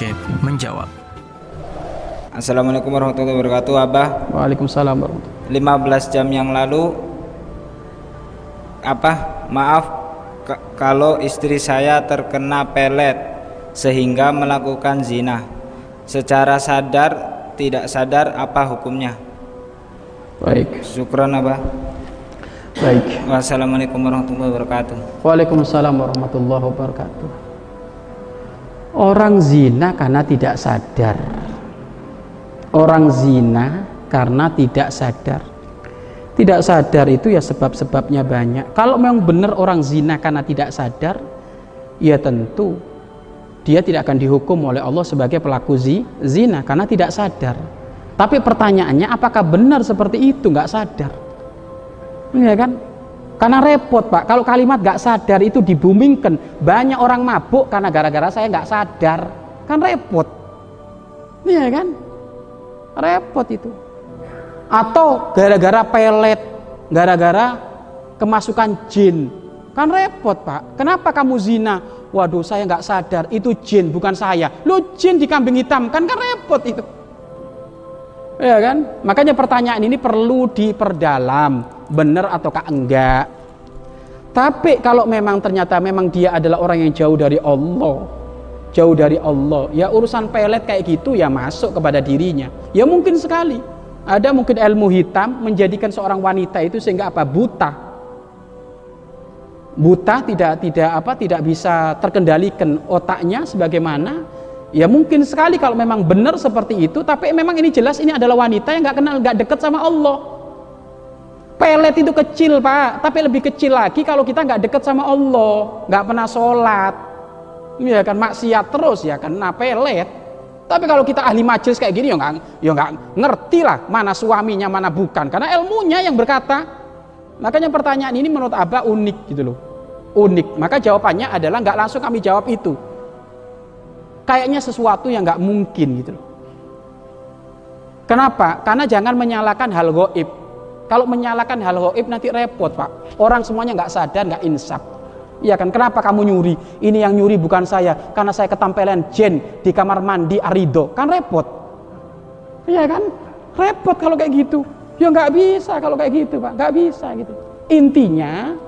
Syekh menjawab. Assalamualaikum warahmatullahi wabarakatuh Abah. Waalaikumsalam warahmatullahi 15 jam yang lalu Apa maaf Kalau istri saya terkena pelet Sehingga melakukan zina. Secara sadar Tidak sadar apa hukumnya? Baik, Syukran Abah. Baik. Wassalamualaikum warahmatullahi wabarakatuh. Waalaikumsalam warahmatullahi wabarakatuh. Orang zina karena tidak sadar. Orang zina karena tidak sadar. Tidak sadar itu ya sebab-sebabnya banyak. Kalau memang benar orang zina karena tidak sadar, ya tentu dia tidak akan dihukum oleh Allah sebagai pelaku zi- zina karena tidak sadar. Tapi pertanyaannya apakah benar seperti itu nggak sadar? Iya kan? Karena repot pak, kalau kalimat gak sadar itu dibumingkan. Banyak orang mabuk karena gara-gara saya gak sadar. Kan repot. Iya kan? Repot itu. Atau gara-gara pelet Gara-gara kemasukan jin. Kan repot pak. Kenapa kamu zina? Waduh saya gak sadar. Itu jin bukan saya. Lu jin di kambing hitam Kan kan repot itu. Ya kan? Makanya pertanyaan ini perlu diperdalam, benar ataukah enggak. Tapi kalau memang ternyata memang dia adalah orang yang jauh dari Allah, jauh dari Allah, ya urusan pelet kayak gitu ya masuk kepada dirinya. Ya mungkin sekali. Ada mungkin ilmu hitam menjadikan seorang wanita itu sehingga apa? buta. Buta tidak tidak apa tidak bisa terkendalikan otaknya sebagaimana Ya mungkin sekali kalau memang benar seperti itu, tapi memang ini jelas ini adalah wanita yang nggak kenal, nggak dekat sama Allah. Pelet itu kecil pak, tapi lebih kecil lagi kalau kita nggak dekat sama Allah, nggak pernah sholat, ya kan maksiat terus ya nah pelet. Tapi kalau kita ahli majelis kayak gini ya nggak, ya nggak ngerti lah mana suaminya mana bukan, karena ilmunya yang berkata. Makanya pertanyaan ini menurut Abah unik gitu loh, unik. Maka jawabannya adalah nggak langsung kami jawab itu, kayaknya sesuatu yang nggak mungkin gitu loh. Kenapa? Karena jangan menyalakan hal goib. Kalau menyalakan hal goib nanti repot pak. Orang semuanya nggak sadar, nggak insaf. Iya kan? Kenapa kamu nyuri? Ini yang nyuri bukan saya, karena saya ketampelan jen di kamar mandi Arido. Kan repot. Iya kan? Repot kalau kayak gitu. Ya nggak bisa kalau kayak gitu pak, nggak bisa gitu. Intinya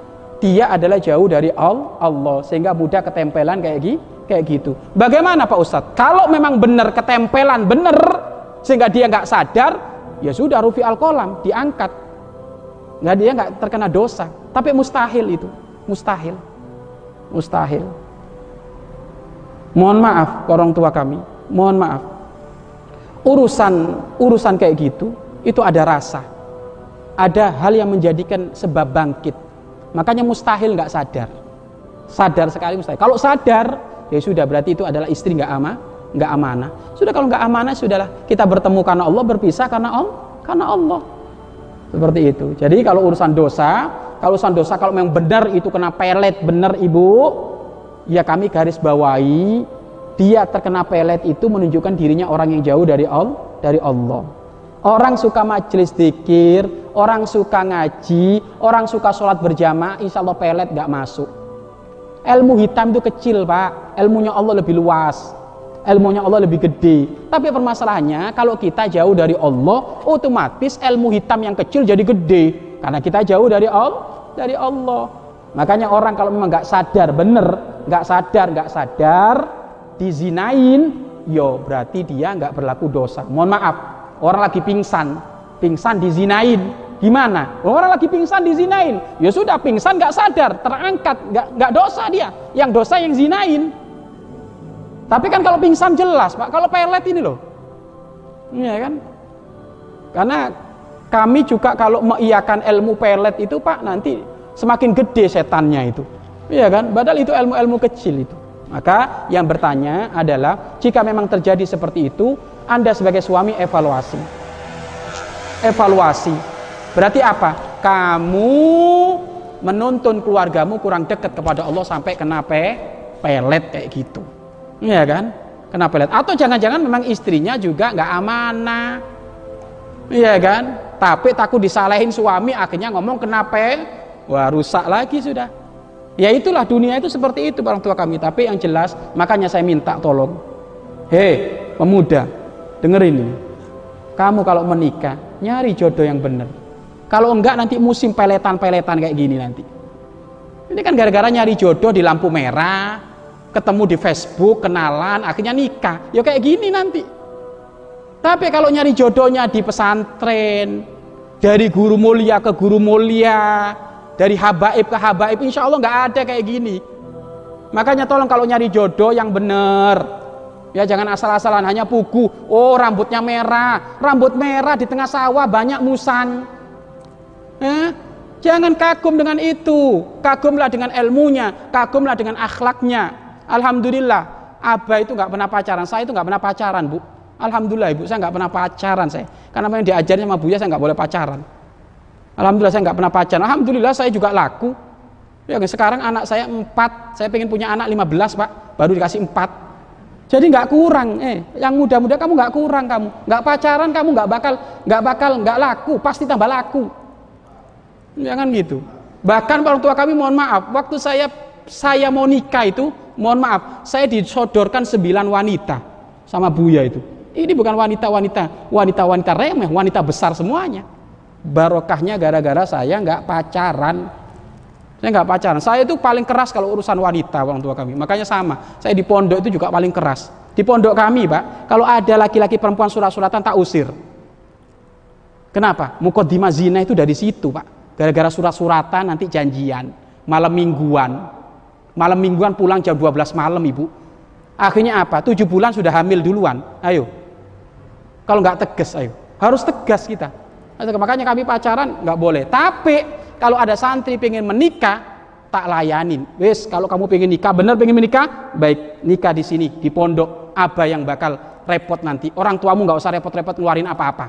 dia adalah jauh dari Allah sehingga mudah ketempelan kayak gini kayak gitu. Bagaimana Pak Ustadz? Kalau memang benar ketempelan benar sehingga dia nggak sadar, ya sudah rufi al kolam diangkat. Nggak dia nggak terkena dosa. Tapi mustahil itu, mustahil, mustahil. Mohon maaf orang tua kami, mohon maaf. Urusan urusan kayak gitu itu ada rasa, ada hal yang menjadikan sebab bangkit. Makanya mustahil nggak sadar. Sadar sekali mustahil. Kalau sadar, ya sudah berarti itu adalah istri nggak ama nggak amanah sudah kalau nggak amanah sudahlah kita bertemu karena Allah berpisah karena Allah karena Allah seperti itu. Jadi kalau urusan dosa kalau urusan dosa kalau memang benar itu kena pelet benar ibu ya kami garis bawahi dia terkena pelet itu menunjukkan dirinya orang yang jauh dari Allah dari Allah. Orang suka majelis dikir orang suka ngaji orang suka sholat berjamaah insya Allah pelet nggak masuk. Ilmu hitam itu kecil pak, ilmunya Allah lebih luas, ilmunya Allah lebih gede. Tapi permasalahannya kalau kita jauh dari Allah, otomatis ilmu hitam yang kecil jadi gede karena kita jauh dari Allah, dari Allah. Makanya orang kalau memang nggak sadar bener, nggak sadar nggak sadar dizinain, yo berarti dia nggak berlaku dosa. Mohon maaf, orang lagi pingsan, pingsan dizinain, Gimana? Orang lagi pingsan dizinain. Ya sudah pingsan nggak sadar, terangkat, nggak nggak dosa dia. Yang dosa yang zinain. Tapi kan kalau pingsan jelas, Pak. Kalau pelet ini loh. Iya kan? Karena kami juga kalau mengiyakan ilmu pelet itu, Pak, nanti semakin gede setannya itu. Iya kan? Padahal itu ilmu-ilmu kecil itu. Maka yang bertanya adalah jika memang terjadi seperti itu, Anda sebagai suami evaluasi. Evaluasi Berarti apa? Kamu menuntun keluargamu kurang dekat kepada Allah sampai kena pe pelet kayak gitu. Iya kan? Kena pelet. Atau jangan-jangan memang istrinya juga nggak amanah. Iya kan? Tapi takut disalahin suami akhirnya ngomong kenapa? Wah rusak lagi sudah. Ya itulah dunia itu seperti itu orang tua kami. Tapi yang jelas makanya saya minta tolong hei pemuda dengerin ini kamu kalau menikah nyari jodoh yang benar kalau enggak nanti musim peletan-peletan kayak gini nanti ini kan gara-gara nyari jodoh di lampu merah ketemu di Facebook kenalan akhirnya nikah. Ya kayak gini nanti. Tapi kalau nyari jodohnya di pesantren dari guru mulia ke guru mulia dari habaib ke habaib insya Allah nggak ada kayak gini. Makanya tolong kalau nyari jodoh yang benar. Ya jangan asal-asalan hanya pugu. Oh rambutnya merah. Rambut merah di tengah sawah banyak musan. Eh? jangan kagum dengan itu. Kagumlah dengan ilmunya kagumlah dengan akhlaknya Alhamdulillah Abah itu nggak pernah pacaran. Saya itu nggak pernah pacaran bu. Alhamdulillah ibu saya nggak pernah pacaran saya. Karena yang diajarnya sama Buya saya nggak boleh pacaran. Alhamdulillah saya nggak pernah pacaran. Alhamdulillah saya juga laku. Ya sekarang anak saya empat. Saya pengen punya anak 15 pak. Baru dikasih empat. Jadi nggak kurang eh. Yang muda-muda kamu nggak kurang kamu. Nggak pacaran kamu nggak bakal nggak bakal nggak laku. Pasti tambah laku. Jangan gitu. Bahkan orang tua kami mohon maaf. Waktu saya saya mau nikah itu mohon maaf saya disodorkan sembilan wanita sama Buya itu ini bukan wanita-wanita, wanita-wanita remeh, wanita besar semuanya. Barokahnya gara-gara saya nggak pacaran. Saya nggak pacaran. Saya itu paling keras kalau urusan wanita orang tua kami. Makanya sama. Saya di pondok itu juga paling keras. Di pondok kami, Pak, kalau ada laki-laki perempuan surat-suratan tak usir. Kenapa? Mukodima zina itu dari situ, Pak. Gara-gara surat-suratan nanti janjian, malam mingguan. Malam mingguan pulang jam 12 malam, Ibu. Akhirnya apa? Tujuh bulan sudah hamil duluan. Ayo, kalau nggak tegas, ayo. Harus tegas kita. Makanya kami pacaran nggak boleh. Tapi kalau ada santri pengen menikah, tak layanin. Wes, kalau kamu pengen nikah, bener pengen menikah, baik nikah di sini di pondok. Apa yang bakal repot nanti? Orang tuamu nggak usah repot-repot ngeluarin apa-apa.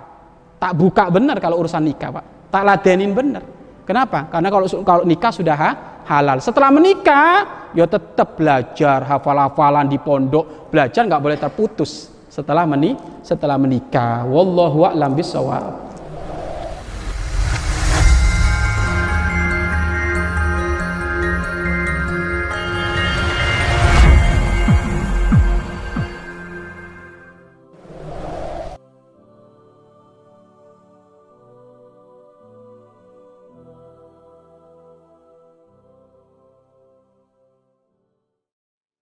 Tak buka bener kalau urusan nikah, pak. Tak ladenin bener. Kenapa? Karena kalau kalau nikah sudah ha, halal. Setelah menikah, ya tetap belajar hafal-hafalan di pondok. Belajar nggak boleh terputus setelah meni setelah menikah wallahu a'lam bisawab